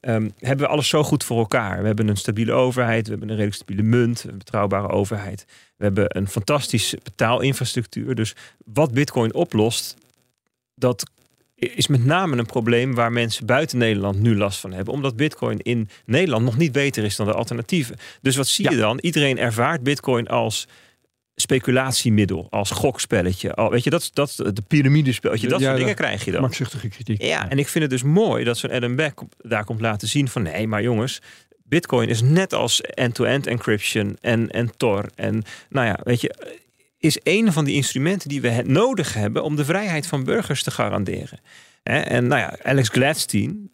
um, hebben we alles zo goed voor elkaar. We hebben een stabiele overheid, we hebben een redelijk stabiele munt, een betrouwbare overheid. We hebben een fantastische betaalinfrastructuur. Dus wat Bitcoin oplost, dat is met name een probleem waar mensen buiten Nederland nu last van hebben. Omdat Bitcoin in Nederland nog niet beter is dan de alternatieven. Dus wat zie je dan? Iedereen ervaart Bitcoin als speculatiemiddel, als gokspelletje. Al, weet je, dat, dat de piramidespelletje, dat ja, soort dingen krijg je dan. Makzuchtige kritiek. Ja, en ik vind het dus mooi dat zo'n Adam Beck daar komt laten zien van nee, maar jongens, Bitcoin is net als end-to-end encryption en, en Tor. En nou ja, weet je, is een van die instrumenten die we nodig hebben om de vrijheid van burgers te garanderen. En nou ja, Alex Gladstein,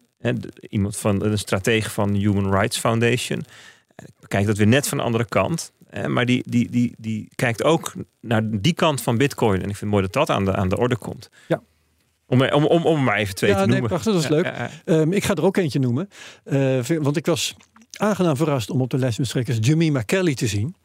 iemand van een stratege van Human Rights Foundation, kijkt dat weer net van de andere kant. Maar die, die, die, die kijkt ook naar die kant van Bitcoin. En ik vind het mooi dat dat aan de, aan de orde komt. Ja. Om, om, om, om maar even twee ja, te nee, noemen. Prachtig, dat is leuk. Ja, ja. Um, ik ga er ook eentje noemen. Uh, want ik was aangenaam verrast om op de lijst met sprekers Jemima Kelly te zien.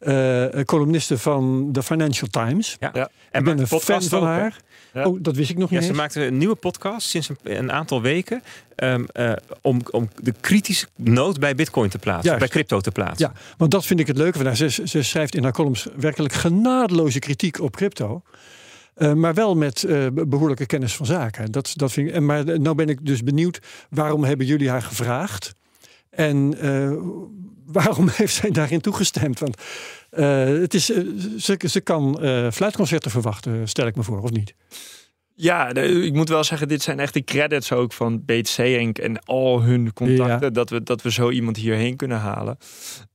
Uh, columniste van de Financial Times. Ja. ja. En ik ben een fan van ook, haar. Ja. Oh, dat wist ik nog niet. Ja, ze maakte een nieuwe podcast sinds een, een aantal weken. Um, uh, om, om de kritische noot bij Bitcoin te plaatsen, Juist. bij crypto te plaatsen. Ja, want dat vind ik het leuke van haar. Ze, ze schrijft in haar columns werkelijk genadeloze kritiek op crypto. Uh, maar wel met uh, behoorlijke kennis van zaken. Dat, dat vind ik, en maar nou ben ik dus benieuwd, waarom hebben jullie haar gevraagd? En uh, waarom heeft zij daarin toegestemd? Want het is, ze, ze kan fluitconcerten verwachten, stel ik me voor, of niet? Ja, ik moet wel zeggen, dit zijn echt de credits ook van BTC Inc. en al hun contacten. Ja. Dat, we, dat we zo iemand hierheen kunnen halen.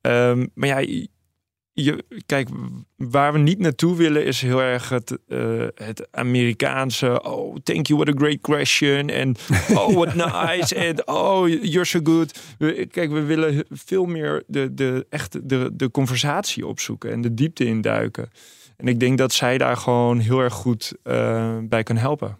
Um, maar ja, je, kijk, waar we niet naartoe willen is heel erg het, uh, het Amerikaanse. Oh, thank you, what a great question. En oh, what nice. En oh, you're so good. We, kijk, we willen veel meer de, de, echt de, de conversatie opzoeken en de diepte induiken. En ik denk dat zij daar gewoon heel erg goed bij kan helpen.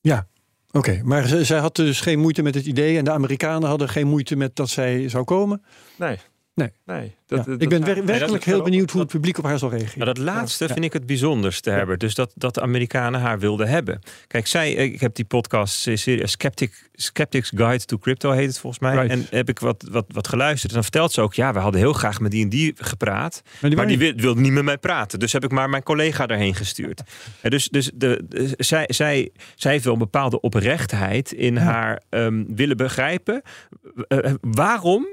Ja, Oké, maar zij had dus geen moeite met het idee en de Amerikanen hadden geen moeite met dat zij zou komen? Nee. Nee. nee dat, ik ben werkelijk heel benieuwd hoe het publiek op haar zal reageren. Maar dat laatste vind ik het bijzonderste, Herbert. Dus dat, dat de Amerikanen haar wilden hebben. Kijk, zij, ik heb die podcast eh, serie Skeptic, Skeptics Guide to Crypto heet het volgens mij. En heb ik wat, wat, wat geluisterd. En dan vertelt ze ook, ja, we hadden heel graag met die en die gepraat. Maar die, wilde niet met mij praten. Dus heb ik maar mijn collega daarheen gestuurd. dus dus de, zij, zij, zij heeft wel een bepaalde oprechtheid in haar um, willen begrijpen. Uh, waarom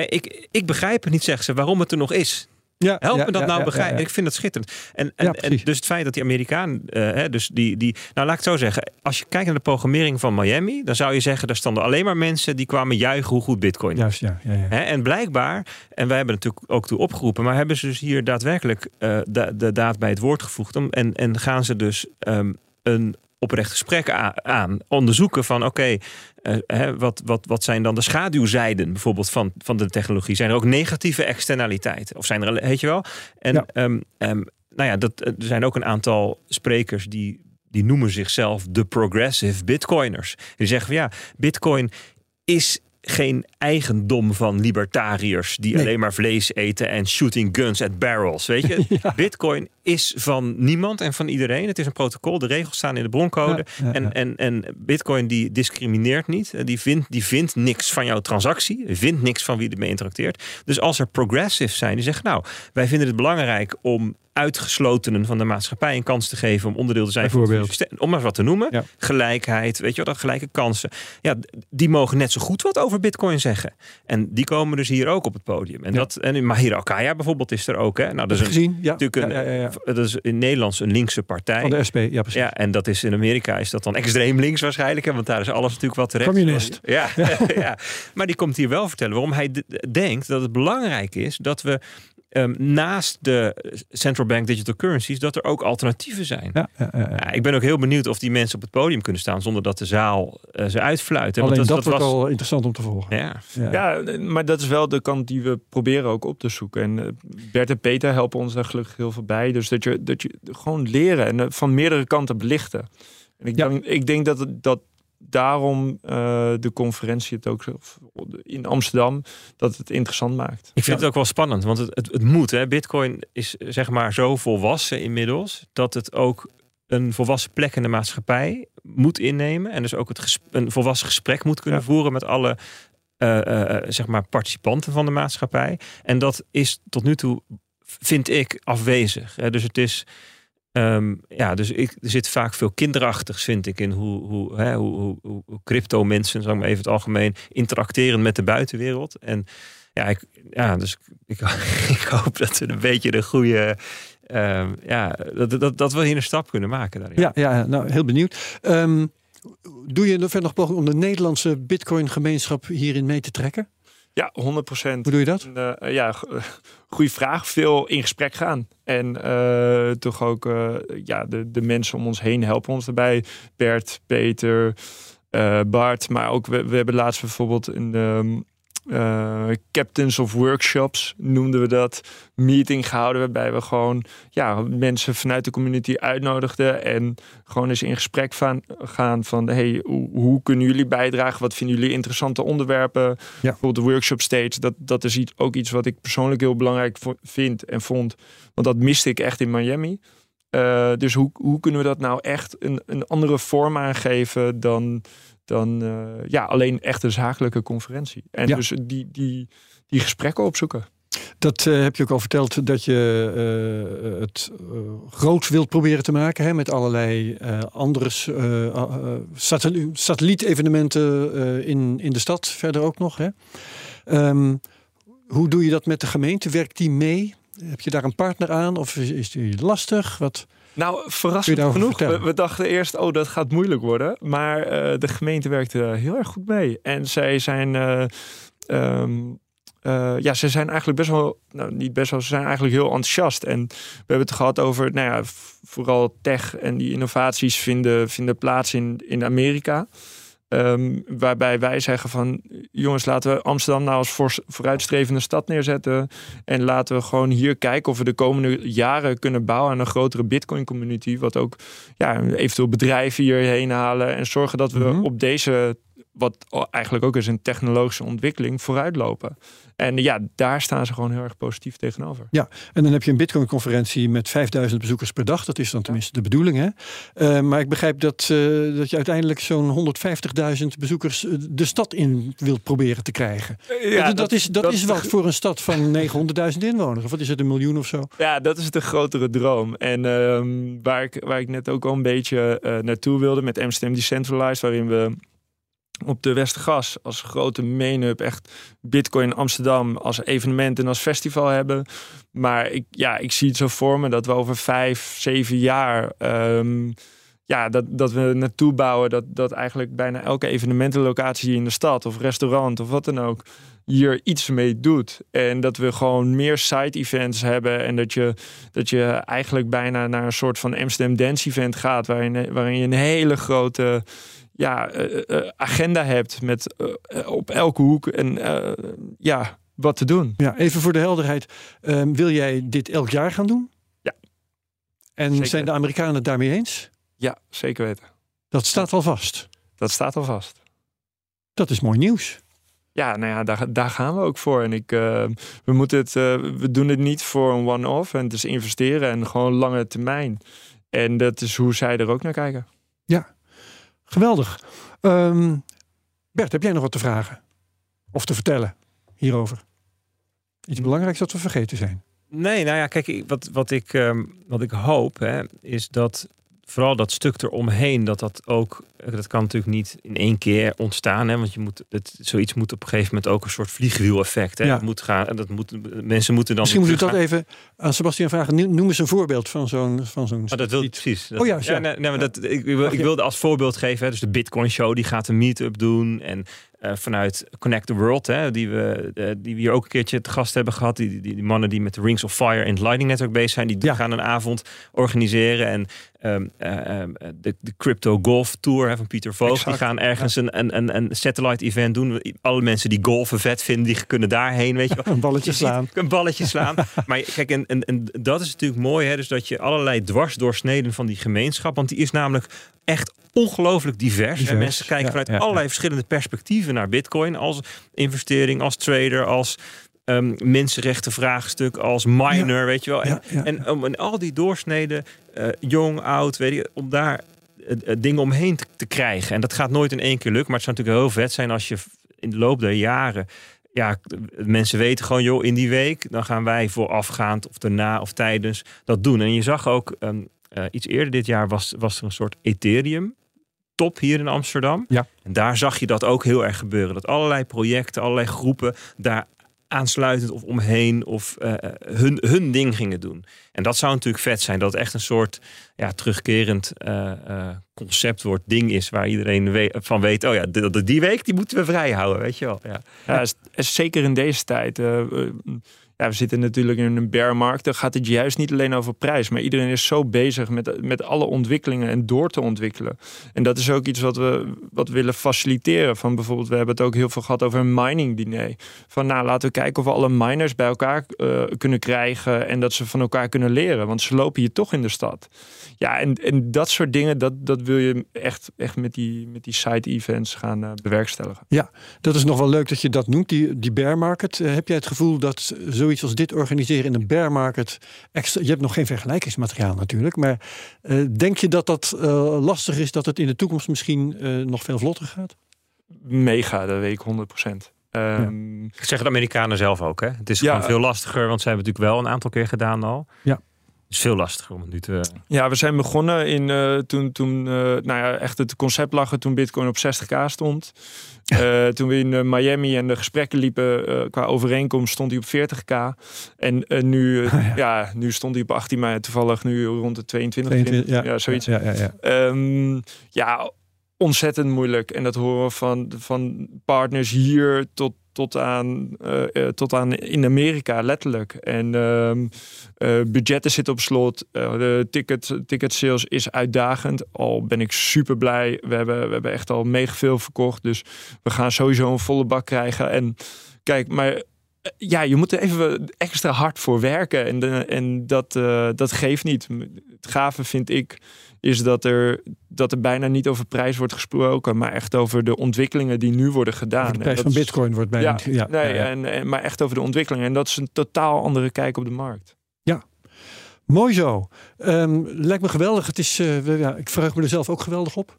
ik, ik begrijp het niet, zegt ze, waarom het er nog is. Ja, Help me dat nou begrijpen. Ik vind dat schitterend. En, en, en, dus het feit dat die Amerikaan, uh, dus die, die, nou laat ik het zo zeggen, als je kijkt naar de programmering van Miami, dan zou je zeggen, daar stonden alleen maar mensen die kwamen juichen hoe goed Bitcoin Juist, ja, ja, ja. En blijkbaar, en wij hebben natuurlijk ook toe opgeroepen, maar hebben ze dus hier daadwerkelijk uh, de, de daad bij het woord gevoegd om, en, en gaan ze dus um, een oprecht gesprek aan. Onderzoeken van oké, uh, wat, wat, wat zijn dan de schaduwzijden bijvoorbeeld van, van de technologie? Zijn er ook negatieve externaliteiten? Of zijn er, weet je wel? En ja. Ehm, ehm, nou ja, dat, er zijn ook een aantal sprekers die, die noemen zichzelf de progressive bitcoiners. Die zeggen van ja, bitcoin is geen eigendom van libertariërs die alleen maar vlees eten en shooting guns at barrels. Weet je, Bitcoin is van niemand en van iedereen. Het is een protocol. De regels staan in de broncode. en, en, en Bitcoin die discrimineert niet. Die vindt, die vindt niks van jouw transactie. Vindt niks van wie ermee interacteert. Dus als er progressives zijn die zeggen, nou, wij vinden het belangrijk om uitgeslotenen van de maatschappij een kans te geven om onderdeel te zijn van het. Om maar wat te noemen. Gelijkheid, weet je wat, gelijke kansen. Ja, die mogen net zo goed wat over Bitcoin zeggen. En die komen dus hier ook op het podium. En, dat, en Mahira Alkaya bijvoorbeeld is er ook. Hè? Nou, dat is gezien, ja. natuurlijk een, dat is in Nederlands een linkse partij. Van de SP, ja precies. Ja, en dat is in Amerika is dat dan extreem links waarschijnlijk. Hè? Want daar is alles natuurlijk wat terecht. Communist. Ja, ja. maar die komt hier wel vertellen waarom hij denkt dat het belangrijk is dat we um, naast de central bank digital currencies, dat er ook alternatieven zijn. Ja, ja, ja, ik ben ook heel benieuwd of die mensen op het podium kunnen staan zonder dat de zaal uh, ze uitfluit. Alleen Want dat, dat, wordt was... al interessant om te volgen. Ja. Ja. maar dat is wel de kant die we proberen ook op te zoeken. En uh, Bert en Peter helpen ons daar gelukkig heel veel bij. Dus dat je, dat je gewoon leren en uh, van meerdere kanten belichten. En ik, denk, ik denk dat, dat daarom uh, de conferentie het ook in Amsterdam dat het interessant maakt. Ik vind het ook wel spannend, want het, het, het, moet. Hè. Bitcoin is zeg maar zo volwassen inmiddels dat het ook een volwassen plek in de maatschappij moet innemen en dus ook het een volwassen gesprek moet kunnen voeren met alle uh, uh, zeg maar participanten van de maatschappij. En dat is tot nu toe vind ik afwezig. Hè. Dus het is Um, ja, dus ik, er zit vaak veel kinderachtigs, vind ik, in hoe, hoe, hè, hoe, hoe, crypto mensen, zeg maar even het algemeen, interacteren met de buitenwereld. En ja, ik, ja dus ik, ik hoop dat we een beetje de goede. Um, ja, dat, dat, dat we hier een stap kunnen maken daarin. Ja, ja nou heel benieuwd. Um, doe je verder nog om de Nederlandse Bitcoin-gemeenschap hierin mee te trekken? Ja, 100 procent. Hoe doe je dat? Uh, ja, goede vraag. Veel in gesprek gaan. En uh, toch ook uh, ja, de, de mensen om ons heen helpen ons erbij. Bert, Peter, Bart. Maar ook we, we hebben laatst bijvoorbeeld een, um, uh, captains of workshops noemden we dat. Meeting gehouden waarbij we gewoon ja, mensen vanuit de community uitnodigden. En gewoon eens in gesprek van, gaan van hey, hoe, hoe, kunnen jullie bijdragen? Wat vinden jullie interessante onderwerpen? Ja. Bijvoorbeeld de workshop stage. Dat, dat is iets, ook iets wat ik persoonlijk heel belangrijk vind en vond. Want dat miste ik echt in Miami. Uh, dus hoe, hoe kunnen we dat nou echt een, een andere vorm aangeven dan dan uh, ja, alleen echt een zakelijke conferentie. En dus die, die, die gesprekken opzoeken. Dat uh, heb je ook al verteld dat je uh, het groot wilt proberen te maken hè, met allerlei andere satellietevenementen in, in de stad, verder ook nog. Hè. Um, hoe doe je dat met de gemeente? Werkt die mee? Heb je daar een partner aan of is, is die lastig? Wat... Nou, verrassend genoeg. We, dachten eerst, oh, dat gaat moeilijk worden. Maar uh, de gemeente werkte heel erg goed mee. En zij zijn... Uh, um, uh, ja, ze zijn eigenlijk best wel, nou niet best wel, ze zijn eigenlijk heel enthousiast. En we hebben het gehad over, nou ja, vooral tech en die innovaties vinden, vinden plaats in, in Amerika. Ehm, waarbij wij zeggen van jongens, laten we Amsterdam nou als vooruitstrevende stad neerzetten. En laten we gewoon hier kijken of we de komende jaren kunnen bouwen aan een grotere Bitcoin community. Wat ook ja, eventueel bedrijven hierheen halen. En zorgen dat we mhm. op deze wat eigenlijk ook is een technologische ontwikkeling, vooruitlopen. En ja, daar staan ze gewoon heel erg positief tegenover. Ja, en dan heb je een Bitcoin-conferentie met 5000 bezoekers per dag. Dat is dan tenminste de bedoeling. Hè? Uh, maar ik begrijp dat, uh, dat je uiteindelijk zo'n 150.000 bezoekers eh, de stad in wilt proberen te krijgen. Ja, dat, dat, is, dat, is wat voor een stad van 900.000 inwoners. Of wat is het, een miljoen of zo? Ja, dat is de grotere droom. En uh, waar, ik, waar ik net ook al een beetje naartoe wilde met Amsterdam Decentralized, waarin we op de Westergas als grote main-up echt Bitcoin Amsterdam als evenement en als festival hebben. Maar ik, ja, ik zie het zo voor me dat we over vijf, zeven jaar ehm, ja, dat, dat we naartoe bouwen dat, dat eigenlijk bijna elke evenementenlocatie in de stad of restaurant of wat dan ook hier iets mee doet. En dat we gewoon meer side events hebben. En dat je, dat je eigenlijk bijna naar een soort van Amsterdam Dance event gaat. Waarin, waarin je een hele grote ja, eh, eh, agenda hebt met eh, op elke hoek en ja, wat te doen. Ja, even voor de helderheid. Ehm, wil jij dit elk jaar gaan doen? Ja. En zijn de Amerikanen het daarmee eens? Ja, zeker weten. Dat staat al vast. Dat staat al vast. Dat is mooi nieuws. Ja, nou ja, daar, daar gaan we ook voor. En ik, we, moeten het, we doen het niet voor een one-off. En het is investeren en gewoon lange termijn. En dat is hoe zij er ook naar kijken. Geweldig. Um, Bert, heb jij nog wat te vragen? Of te vertellen hierover? Iets belangrijks dat we vergeten zijn. Nee, nou ja, kijk, wat, wat, ik, um, wat ik hoop hè, is dat vooral dat stuk eromheen, dat dat ook, dat kan natuurlijk niet in één keer ontstaan, hè, want je moet, het, zoiets moet op een gegeven moment ook een soort vliegwiel-effect. Hè. Ja. Moet gaan, dat moet, mensen moeten dan. Misschien moet je dat even aan Sebastian vragen. Noem eens een voorbeeld van zo'n. Van zo'n oh, dat wil precies. oh ja, ja, nee, nee, maar dat, ik, ik, wilde als voorbeeld geven, hè, dus de Bitcoin Show, die gaat een meet-up doen. En uh, vanuit Connect the World, hè, die, we, uh, die we hier ook een keertje te gast hebben gehad. Die, die, die mannen die met de Rings of Fire het Lightning Network bezig zijn, die ja. gaan een avond organiseren. En um, uh, de, de Crypto Golf Tour hè, van Pieter Voogd, die gaan ergens een, een, een, een satellite event doen. Alle mensen die golfen vet vinden, die kunnen daarheen, weet je Een balletje slaan. Een balletje slaan. maar kijk, en, en, en dat is natuurlijk mooi, hè, dus dat je allerlei dwarsdoorsneden van die gemeenschap, want die is namelijk echt ongelooflijk divers. en mensen kijken vanuit allerlei verschillende perspectieven naar Bitcoin. Als investering, als trader, als um, mensenrechtenvraagstuk, als miner, weet je wel. En, en om in al die doorsneden, uh, jong, oud, weet je, om daar uh, dingen omheen te, te, krijgen. En dat gaat nooit in één keer lukken. Maar het zou natuurlijk heel vet zijn als je in de loop der jaren ja, mensen weten gewoon, joh, in die week, dan gaan wij voorafgaand of daarna of tijdens dat doen. En je zag ook um, uh, iets eerder dit jaar was, was er een soort Ethereum top hier in Amsterdam. Ja. En daar zag je dat ook heel erg gebeuren. Dat allerlei projecten, allerlei groepen daar aansluitend of omheen of uh, hun, hun ding gingen doen. En dat zou natuurlijk vet zijn. Dat het echt een soort ja, terugkerend uh, concept wordt, ding is waar iedereen van weet. Oh ja, die, die week die moeten we vrij houden, weet je wel. Ja, ja, zeker in deze tijd we zitten natuurlijk in een bearmarkt. Dan gaat het juist niet alleen over prijs. Maar iedereen is zo bezig met, met alle ontwikkelingen en door te ontwikkelen. En dat is ook iets wat we wat willen faciliteren. Van bijvoorbeeld, we hebben het ook heel veel gehad over een mining diner. Van nou, laten we kijken of we alle miners bij elkaar uh, kunnen krijgen. En dat ze van elkaar kunnen leren. Want ze lopen hier toch in de stad. Ja, en, en dat soort dingen, dat, dat wil je echt, echt met die, met die side events gaan uh, bewerkstelligen. Ja, dat is nog wel leuk dat je dat noemt, die, die bear market. Uh, heb jij het gevoel dat zoiets als dit organiseren in een bear market, extra, je hebt nog geen vergelijkingsmateriaal natuurlijk, maar uh, denk je dat dat lastig is, dat het in de toekomst misschien nog veel vlotter gaat? Mega, dat weet ik 100 procent. Um, ja. Zeggen de Amerikanen zelf ook, hè? Het is ja, gewoon veel lastiger, want ze hebben natuurlijk wel een aantal keer gedaan al. Ja is veel lastiger om het nu te. Ja, we zijn begonnen in uh, toen, toen uh, nou ja, echt het concept lag toen Bitcoin op 60k stond. Uh, toen we in Miami en de gesprekken liepen qua overeenkomst stond hij op 40k. En nu, ja. ja. nu stond hij op 18, maar toevallig nu rond de 22. 22 ja. ja, zoiets. Ja, ja, ja. Um, ja, ontzettend moeilijk. En dat horen we van, van partners hier tot tot aan, tot aan in Amerika, letterlijk. En ehm, budgetten zitten op slot. de ticket, ticket sales is uitdagend. Al ben ik super blij. We hebben, we hebben echt al mega veel verkocht. Dus we gaan sowieso een volle bak krijgen. En kijk, maar ja, je moet er even extra hard voor werken. En, en dat, dat geeft niet. Het gave vind ik is dat er, dat er bijna niet over prijs wordt gesproken, maar echt over de ontwikkelingen die nu worden gedaan. de prijs van Bitcoin wordt bijna. Ja, ja, nee, En, en, maar echt over de ontwikkelingen. En dat is een totaal andere kijk op de markt. Ja. Mooi zo. Um, lijkt me geweldig. Het is, uh, ja, ik verheug me er zelf ook geweldig op.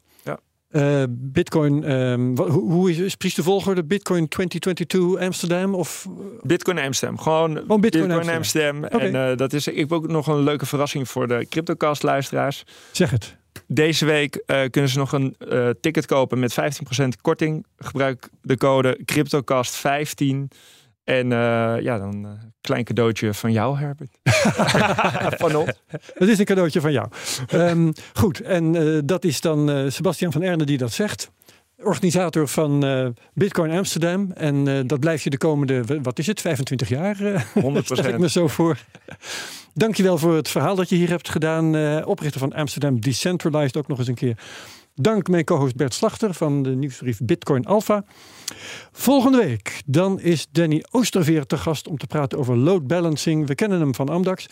Uh, Bitcoin, um, hoe is, is precies de volgorde? Bitcoin 2022 Amsterdam? Of? Bitcoin Amsterdam. Gewoon, Bitcoin, Bitcoin, Amsterdam. En uh, dat is, ik heb ook nog een leuke verrassing voor de CryptoCast luisteraars. Zeg het. Deze week uh, kunnen ze nog een ticket kopen met 15% korting. Gebruik de code CryptoCast15. En uh, ja, dan een uh, klein cadeautje van jou, Herbert. van ons. Het is een cadeautje van jou. Um, goed, en uh, dat is dan Sebastian van Erne die dat zegt. Organisator van Bitcoin Amsterdam. En dat blijf je de komende, wat is het, 25 jaar? 100% stel ik me zo voor. Dankjewel voor het verhaal dat je hier hebt gedaan. oprichter van Amsterdam Decentralized ook nog eens een keer. Dank mijn co-host Bert Slachter van de nieuwsbrief Bitcoin Alpha. Volgende week dan is Danny Oosterveer te gast om te praten over load balancing. We kennen hem van Amdax.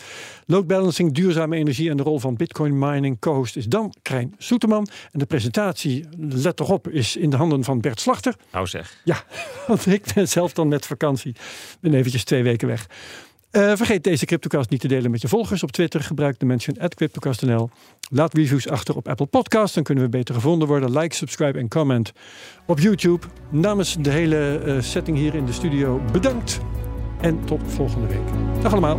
Load balancing, duurzame energie en de rol van Bitcoin mining. Co-host is dan Krijn Soeterman. En de presentatie, let toch op, is in de handen van Bert Slachter. Nou zeg. Ja, want ik ben zelf dan met vakantie. Ben eventjes twee weken weg. Uh, vergeet deze CryptoCast niet te delen met je volgers op Twitter. Gebruik de mention at CryptoCast.nl. Laat reviews achter op Apple Podcasts. Dan kunnen we beter gevonden worden. Like, subscribe en comment op YouTube. Namens de hele uh, setting hier in de studio bedankt. En tot volgende week. Dag allemaal.